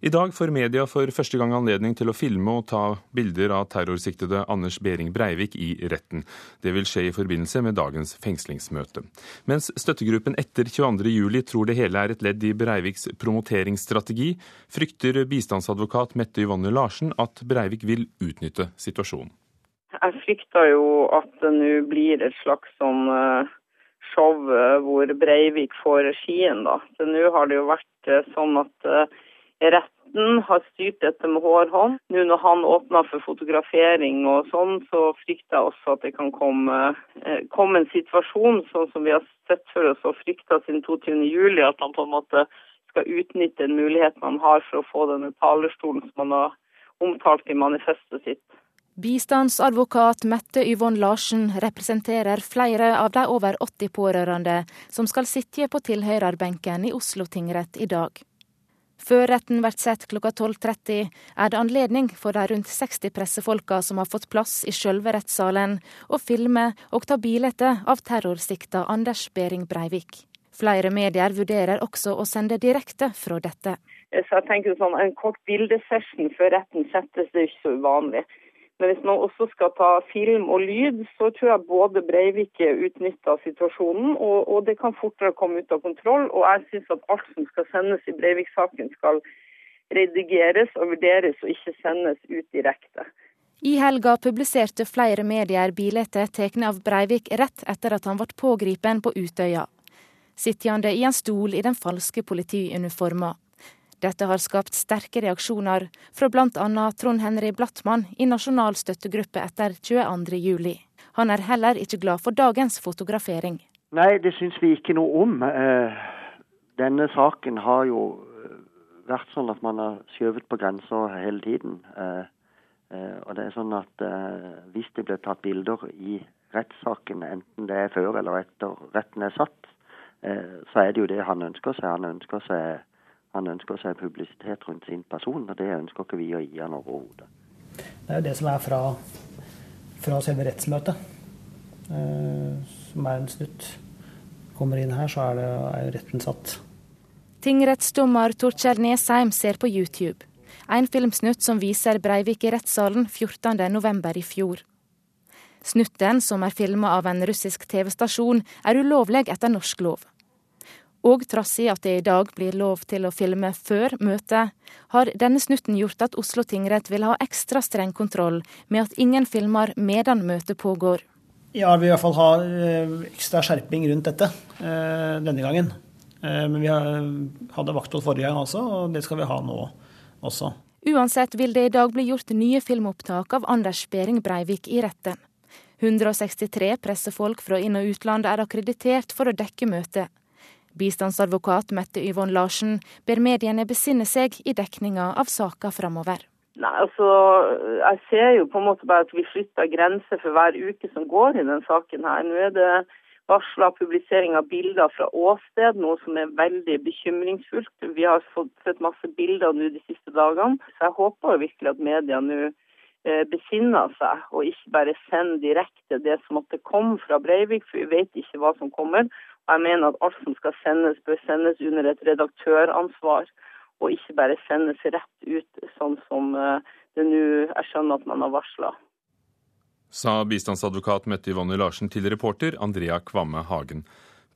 I dag får media for første gang anledning til å filme og ta bilder av terrorsiktede Anders Behring Breivik i retten. Det vil skje i forbindelse med dagens fengslingsmøte. Mens støttegruppen etter 22.07 tror det hele er et ledd i Breiviks promoteringsstrategi, frykter bistandsadvokat Mette Yvonne Larsen at Breivik vil utnytte situasjonen. Jeg frykter jo at det nå blir et slags sånn eh, show eh, hvor Breivik får regien. da. Nå har det jo vært eh, sånn at retten har styrt dette med hårhånd. Nå når han åpner for fotografering og sånn, så frykter jeg også at det kan komme, eh, komme en situasjon sånn som vi har sett for oss og frykta siden 22.07, at han på en måte skal utnytte en mulighet man har for å få denne talerstolen som han har omtalt i manifestet sitt. Bistandsadvokat Mette Yvonne Larsen representerer flere av de over 80 pårørende som skal sitte på tilhørerbenken i Oslo tingrett i dag. Før retten blir sett klokka 12.30, er det anledning for de rundt 60 pressefolka som har fått plass i sjølve rettssalen, å filme og ta bilde av terrorsikta Anders Behring Breivik. Flere medier vurderer også å sende direkte fra dette. Så jeg tenker sånn, En kort bildesession før retten settes, det er ikke så uvanlig. Men hvis man også skal ta film og lyd, så tror jeg både Breivik utnytta situasjonen, og, og, det kan fortere komme ut av kontroll. Og jeg syns at alt som skal sendes i Breivik-saken skal redigeres og vurderes, og ikke sendes ut direkte. I helga publiserte flere medier bilder tatt av Breivik rett etter at han ble pågrepet på Utøya. Sittende i en stol i den falske politiuniforma. Dette har skapt sterke reaksjoner fra bl.a. Trond Henry Blattmann i Nasjonal støttegruppe etter 22.07. Han er heller ikke glad for dagens fotografering. Nei, det syns vi ikke noe om. Eh, denne saken har jo eh, vært sånn at man har skjøvet på grensa hele tiden. Eh, og det er sånn at hvis det blir tatt bilder i rettssaken, enten det er før eller etter retten er satt, så er det jo det han ønsker seg. Han ønsker seg han ønsker seg publisitet rundt sin person, og det ønsker ikke vi å gi han overhodet. Det er jo det som er fra, fra selve rettsmøtet, eh, som er en snutt. Kommer inn her, så er, det, er retten satt. Tingrettsdommer Torkjell Nesheim ser på YouTube. En filmsnutt som viser Breivik i rettssalen 14.11. i fjor. Snutten, som er filma av en russisk TV-stasjon, er ulovlig etter norsk lov. Og trass i at det i dag blir lov til å filme før møtet, har denne snutten gjort at Oslo tingrett vil ha ekstra streng kontroll med at ingen filmer medan møtet pågår. Ja, vi vil i hvert fall ha eh, ekstra skjerping rundt dette eh, denne gangen. Eh, men vi hadde vakthold forrige gang også, og det skal vi ha nå også. Uansett vil det i dag bli gjort nye filmopptak av Anders Behring Breivik i retten. 163 pressefolk fra inn- og utland er akkreditert for å dekke møtet. Bistandsadvokat Mette Yvonne Larsen ber mediene besinne seg i dekninga av saka framover. Nei, altså, Jeg ser jo på en måte bare at vi flytter grenser for hver uke som går i denne saken. her. Nå er det varsla publisering av bilder fra åsted, noe som er veldig bekymringsfullt. Vi har fått sett masse bilder nå de siste dagene. Så jeg håper virkelig at media nå eh, besinner seg, og ikke bare sender direkte det som måtte komme fra Breivik, for vi vet ikke hva som kommer. Jeg mener at alt som skal sendes, bør sendes under et redaktøransvar, og ikke bare sendes rett ut, sånn som eh, det nå jeg skjønner at man har varsla. Sa bistandsadvokat Mette Yvonne Larsen til reporter Andrea Kvamme Hagen.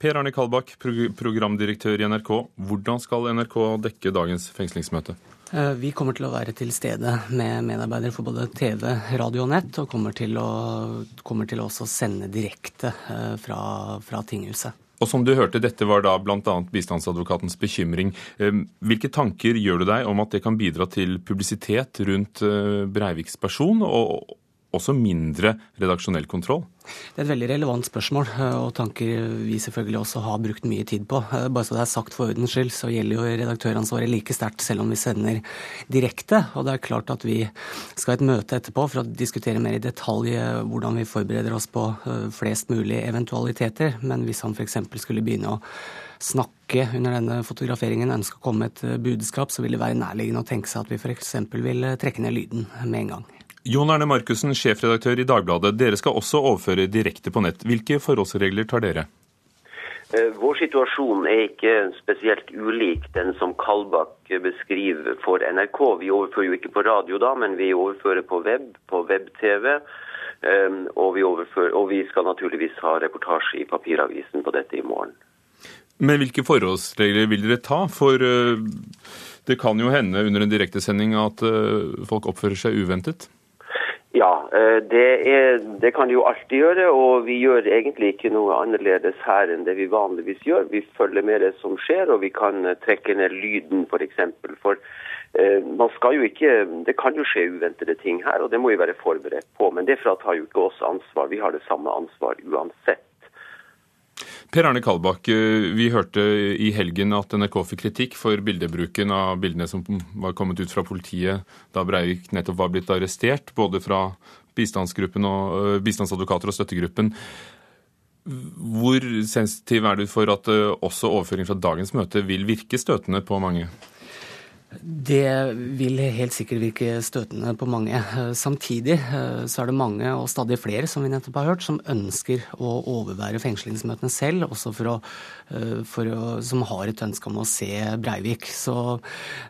Per Arne Kalbakk, programdirektør i NRK. Hvordan skal NRK dekke dagens fengslingsmøte? Eh, vi kommer til å være til stede med medarbeidere for både TV, radio og nett, og kommer til å, kommer til å også sende direkte eh, fra, fra tinghuset. Og som du hørte, dette var da bl.a. bistandsadvokatens bekymring. Ehm, hvilke tanker gjør du deg om at det kan bidra til publisitet rundt eh, Breiviks person, og også mindre redaksjonell kontroll? Det er et veldig relevant spørsmål, eh, og tanker vi selvfølgelig også har brukt mye tid på. Eh, bare så det er sagt for ordens skyld, så gjelder jo redaktøransvaret like sterkt selv om vi sender direkte. Og det er klart at vi skal ha et møte etterpå for å diskutere mer i detalj eh, hvordan vi forbereder oss på flest mulig eventualiteter. Men hvis han f.eks. skulle begynne å snakke under denne fotograferingen, ønske å komme med et budskap, så vil det være nærliggende å tenke seg at vi f.eks. vil trekke ned lyden med en gang. Jon Arne Markussen, sjefredaktør i Dagbladet. Dere skal også overføre direkte på nett. Hvilke forholdsregler tar dere? Eh, vår situasjon er ikke spesielt ulik den som Kalbakk beskriver for NRK. Vi overfører jo ikke på radio da, men vi overfører på web, på web-TV. Eh, og, og vi, skal naturligvis ha reportasje i papiravisen på dette i morgen. Men hvilke forholdsregler vil dere ta? For eh, det kan jo hende under en direktesending at folk oppfører seg uventet? Ja, eh, det, er, det, kan de jo alltid gjøre. Og vi gjør egentlig ikke noe annerledes her enn det vi vanligvis gjør. Vi følger med det som skjer, og vi kan eh, trekke ned lyden f.eks. For, eksempel. for eh, man skal jo ikke, Det kan jo skje uventede ting her, og det må vi være forberedt på. Men det fratar jo ikke oss ansvar. Vi har det samme ansvar uansett. Per Arne Kalbakk, eh, vi hørte i helgen at NRK fikk kritikk for bildebruken av bildene som var kommet ut fra politiet da Breivik nettopp var blitt arrestert, både fra bistandsgruppen og, eh, bistandsadvokater og støttegruppen. Hvor sensitiv er du for at eh, også overføring fra dagens møte vil virke støtende på mange? Det vil helt sikkert virke støtende på mange. Samtidig eh, så er det mange, og stadig flere som vi nettopp har hørt, som ønsker å overvære fengslingsmøtene selv, også for å, eh, for å, som har et ønske om å se Breivik. Så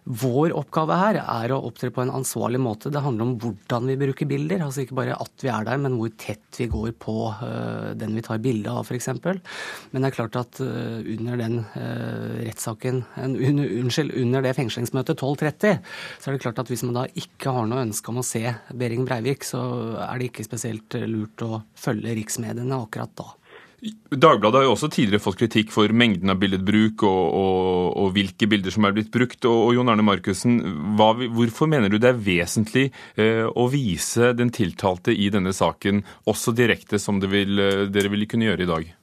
vår oppgave her er å opptre på en ansvarlig måte. Det handler om hvordan vi bruker bilder. Altså ikke bare at vi er der, men hvor tett vi går på eh, den vi tar bilde av, f.eks. Men det er klart at under den rettssaken, unnskyld, under det fengslingsmøtet til 12.30, så er det klart at hvis man da ikke har noe ønske om å se Behring Breivik, så er det ikke spesielt lurt å følge riksmediene akkurat da. Dagbladet har jo også tidligere fått kritikk for mengden av billedbruk og, og, og hvilke bilder som er blitt brukt. Og, og Jon Arne Markussen, hvorfor mener du det er vesentlig eh, å vise den tiltalte i denne saken også direkte, som vil, eh, dere ville kunne gjøre i dag?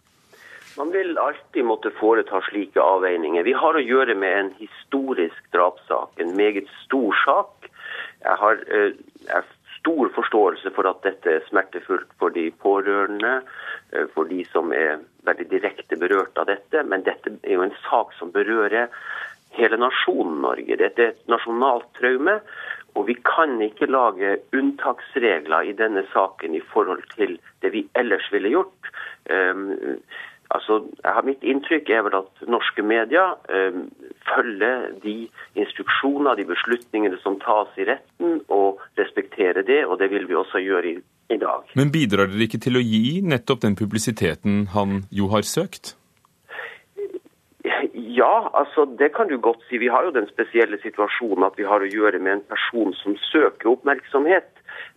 Man vil alltid måtte foreta slike avveininger. Vi har å gjøre med en historisk drapssak, en meget stor sak. Jeg har, eh, jeg stor forståelse for at dette er smertefullt for de pårørende, eh, for de som er veldig direkte berørt av dette. Men dette er jo en sak som berører hele nasjonen Norge. Dette er et nasjonalt traume. Og vi kan ikke lage unntaksregler i denne saken i forhold til det vi ellers ville gjort. Altså, Mitt inntrykk er vel at norske medier eh, følger de instruksjoner, de beslutningene som tas i retten, og respekterer det. Og det vil vi også gjøre i, i dag. Men bidrar dere ikke til å gi nettopp den publisiteten han jo har søkt? Ja, altså det kan du godt si. Vi har jo den spesielle situasjonen at vi har å gjøre med en person som søker oppmerksomhet.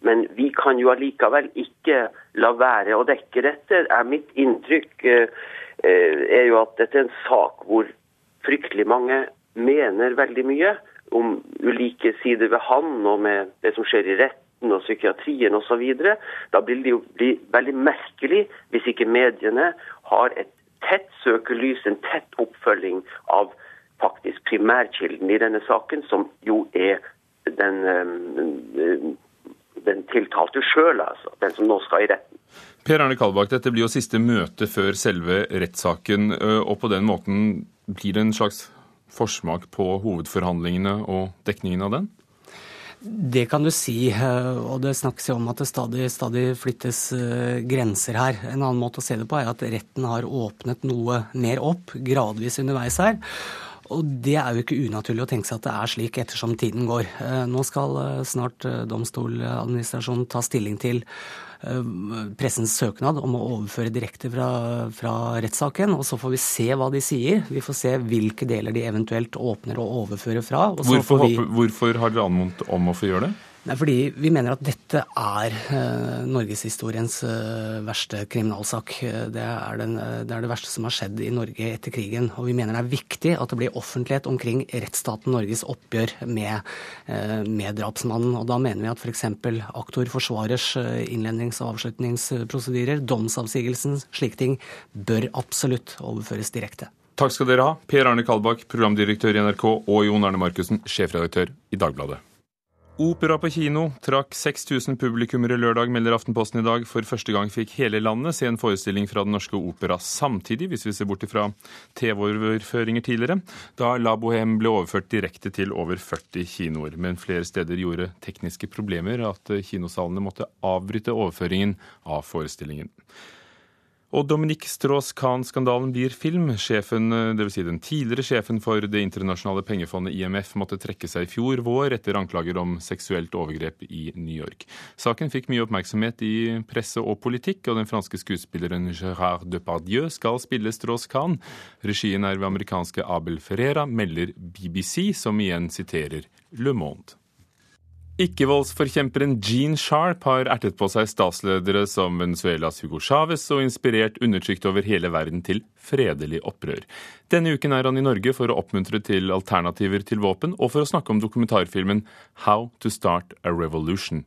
Men vi kan jo allikevel ikke la være å dekke dette. Er mitt inntrykk eh, eh, er jo at dette er en sak hvor fryktelig mange mener veldig mye om ulike sider ved han og med det som skjer i retten og psykiatrien osv. Da vil det jo bli veldig merkelig hvis ikke mediene har et tett søkelys, en tett oppfølging av faktisk primærkilden i denne saken, som jo er den um, den tiltalte sjøl, altså. Den som nå skal i retten. Per Arne Kalbakk, dette blir jo siste møte før selve rettssaken. Og på den måten blir det en slags forsmak på hovedforhandlingene og dekningen av den? Det kan du si, og det snakkes jo om at det stadig, stadig, flyttes grenser her. En annen måte å se det på er at retten har åpnet noe mer opp, gradvis underveis her. Og det er jo ikke unaturlig å tenke seg at det er slik ettersom tiden går. Eh, nå skal eh, snart eh, Domstoladministrasjonen ta stilling til pressens søknad om å overføre direkte fra, fra, rettssaken. Og så får vi se hva de sier. Vi får se hvilke deler de eventuelt åpner og overfører fra. Hvorfor, vi... hvorfor har dere anmodet om å få gjøre det? Nei, fordi vi mener at dette er eh, norgeshistoriens eh, verste kriminalsak. Det er, den, eh, det er, det verste som har skjedd i Norge etter krigen. Og vi mener det er viktig at det blir offentlighet omkring rettsstaten Norges oppgjør med, eh, med drapsmannen. Og da mener vi at f.eks. aktor forsvarers innlendings- og avslutningsprosedyrer, domsavsigelsen, slike ting, bør absolutt overføres direkte. Takk skal dere ha, Per Arne Kalbakk, programdirektør i NRK, og Jon Arne Markussen, sjefredaktør i Dagbladet. Opera på kino trakk 6000 publikummere lørdag, melder Aftenposten i dag. For første gang fikk hele landet se en forestilling fra Den Norske Opera samtidig, hvis vi ser bort fra TV-overføringer tidligere, da La Bohème ble overført direkte til over 40 kinoer. Men flere steder gjorde tekniske problemer at kinosalene måtte avbryte overføringen av forestillingen. Og Dominique Strauss-Kahn-skandalen blir film. Sjefen, dvs. Si den tidligere sjefen for Det internasjonale pengefondet IMF måtte trekke seg i fjor vår etter anklager om seksuelt overgrep i New York. Saken fikk mye oppmerksomhet i presse og politikk, og den franske skuespilleren Gérard Depardieu skal spille Strauss-Kahn. Regien er ved amerikanske Abel Ferreira, melder BBC, som igjen siterer Le Monde. Ikkevoldsforkjemperen Gene Sharp har ertet på seg statsledere som Venezuelas Hugo Chávez og inspirert undertrykt over hele verden til fredelig opprør. Denne uken er han i Norge for å oppmuntre til alternativer til våpen, og for å snakke om dokumentarfilmen How to Start a Revolution.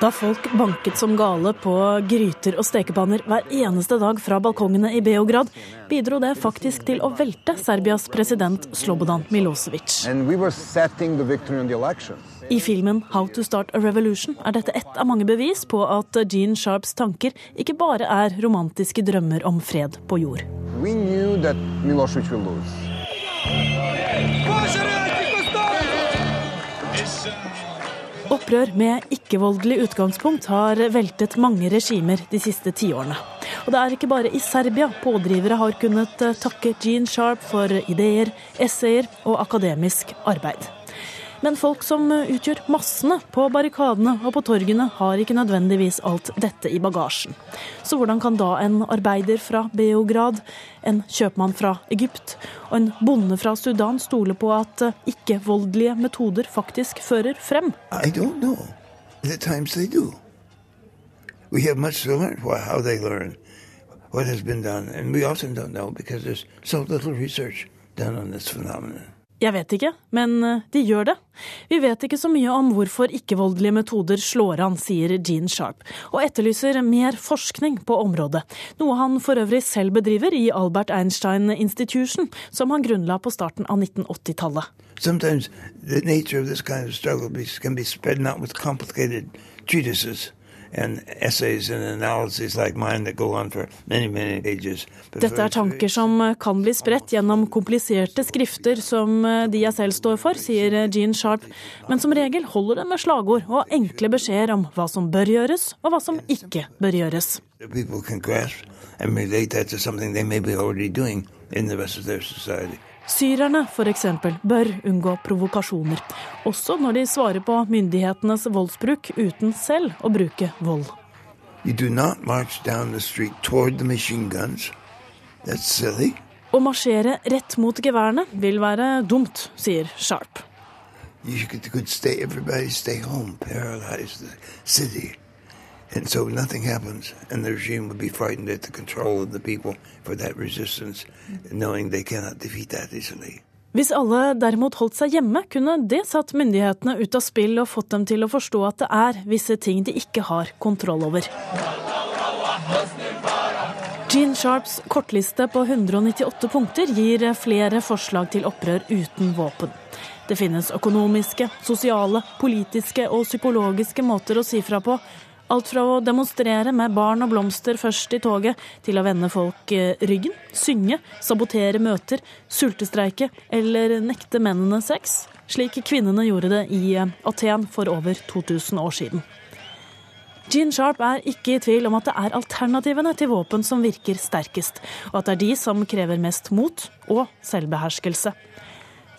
Da folk banket som gale på gryter og stekepanner hver eneste dag fra balkongene i Beograd, bidro det faktisk til å velte Serbias president Slobodan Milosevic. I filmen 'How to Start a Revolution' er dette ett av mange bevis på at Gene Sharps tanker ikke bare er romantiske drømmer om fred på jord. We knew that Milosevic will lose. Opprør med ikke-voldelig utgangspunkt har veltet mange regimer de siste tiårene. Og det er ikke bare i Serbia pådrivere har kunnet takke Gene Sharp for ideer, essayer og akademisk arbeid. Men folk som utgjør massene på barrikadene og på torgene, har ikke nødvendigvis alt dette i bagasjen. Så hvordan kan da en arbeider fra Beograd, en kjøpmann fra Egypt og en bonde fra Sudan stole på at ikke-voldelige metoder faktisk fører frem? I don't know. The times they do. We have much to learn how they learn what has been done, and we often don't know because there's so little research done on this phenomenon. Jeg vet ikke, men eh, de gjør det. Vi vet ikke så mye om hvorfor ikke-voldelige metoder slår an, sier Gene Sharp, og etterlyser mer forskning på området, noe han for øvrig selv bedriver i Albert Einstein Institution, som han grunnla på starten av 1980-tallet. Sometimes the nature of this kind of struggle can be and essays and analyses like mine that go on for many, many pages. Dette er tanker som kan bli spredt gjennom kompliserte skrifter som eh, de jeg selv står for, sier Jean Sharp, men som regel holder det med slagord og enkle beskjeder om hva som bør gjøres, og hva som ikke bør gjøres. People can grasp and relate that to something they may be already doing in the rest of their society. Syrerne f.eks. bør unngå provokasjoner, også når de svarer på myndighetenes voldsbruk uten selv å bruke vold. Å marsjere rett mot geværene vil være dumt, sier Sharp. You could stay, everybody stay home, paralyze the city. And so nothing happens, and the regime would be frightened at the control of the people for that resistance, knowing they cannot defeat that easily. Hvis alle derimot holdt seg hjemme, kunne det satt myndighetene ut av spill og fått dem til å forstå at det er visse ting de ikke har kontroll over. Gene Sharps kortliste på 198 punkter gir flere forslag til opprør uten våpen. Det finnes økonomiske, sosiale, politiske og psykologiske måter å si fra på, Alt fra å demonstrere med barn og blomster først i toget, til å vende folk eh, ryggen, synge, sabotere møter, sultestreike eller nekte mennene sex, slik kvinnene gjorde det i eh, Aten for over 2000 år siden. Gene Sharp er ikke i tvil om at det er alternativene til våpen som virker sterkest, og at det er de som krever mest mot og selvbeherskelse.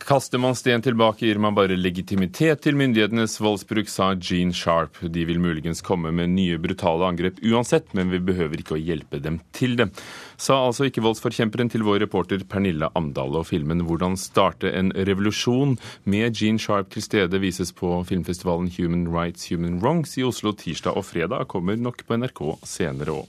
Kaster man sten tilbake, gir man bare legitimitet til myndighetenes voldsbruk, sa Gene Sharp. De vil muligens komme med nye brutale angrep uansett, men vi behøver ikke å hjelpe dem til det. Sa altså ikke-voldsforkjemperen til vår reporter Pernille Amdal. Og filmen 'Hvordan starte en revolusjon' med Gene Sharp til stede vises på filmfestivalen Human Rights Human Wrongs i Oslo tirsdag og fredag, kommer nok på NRK senere òg.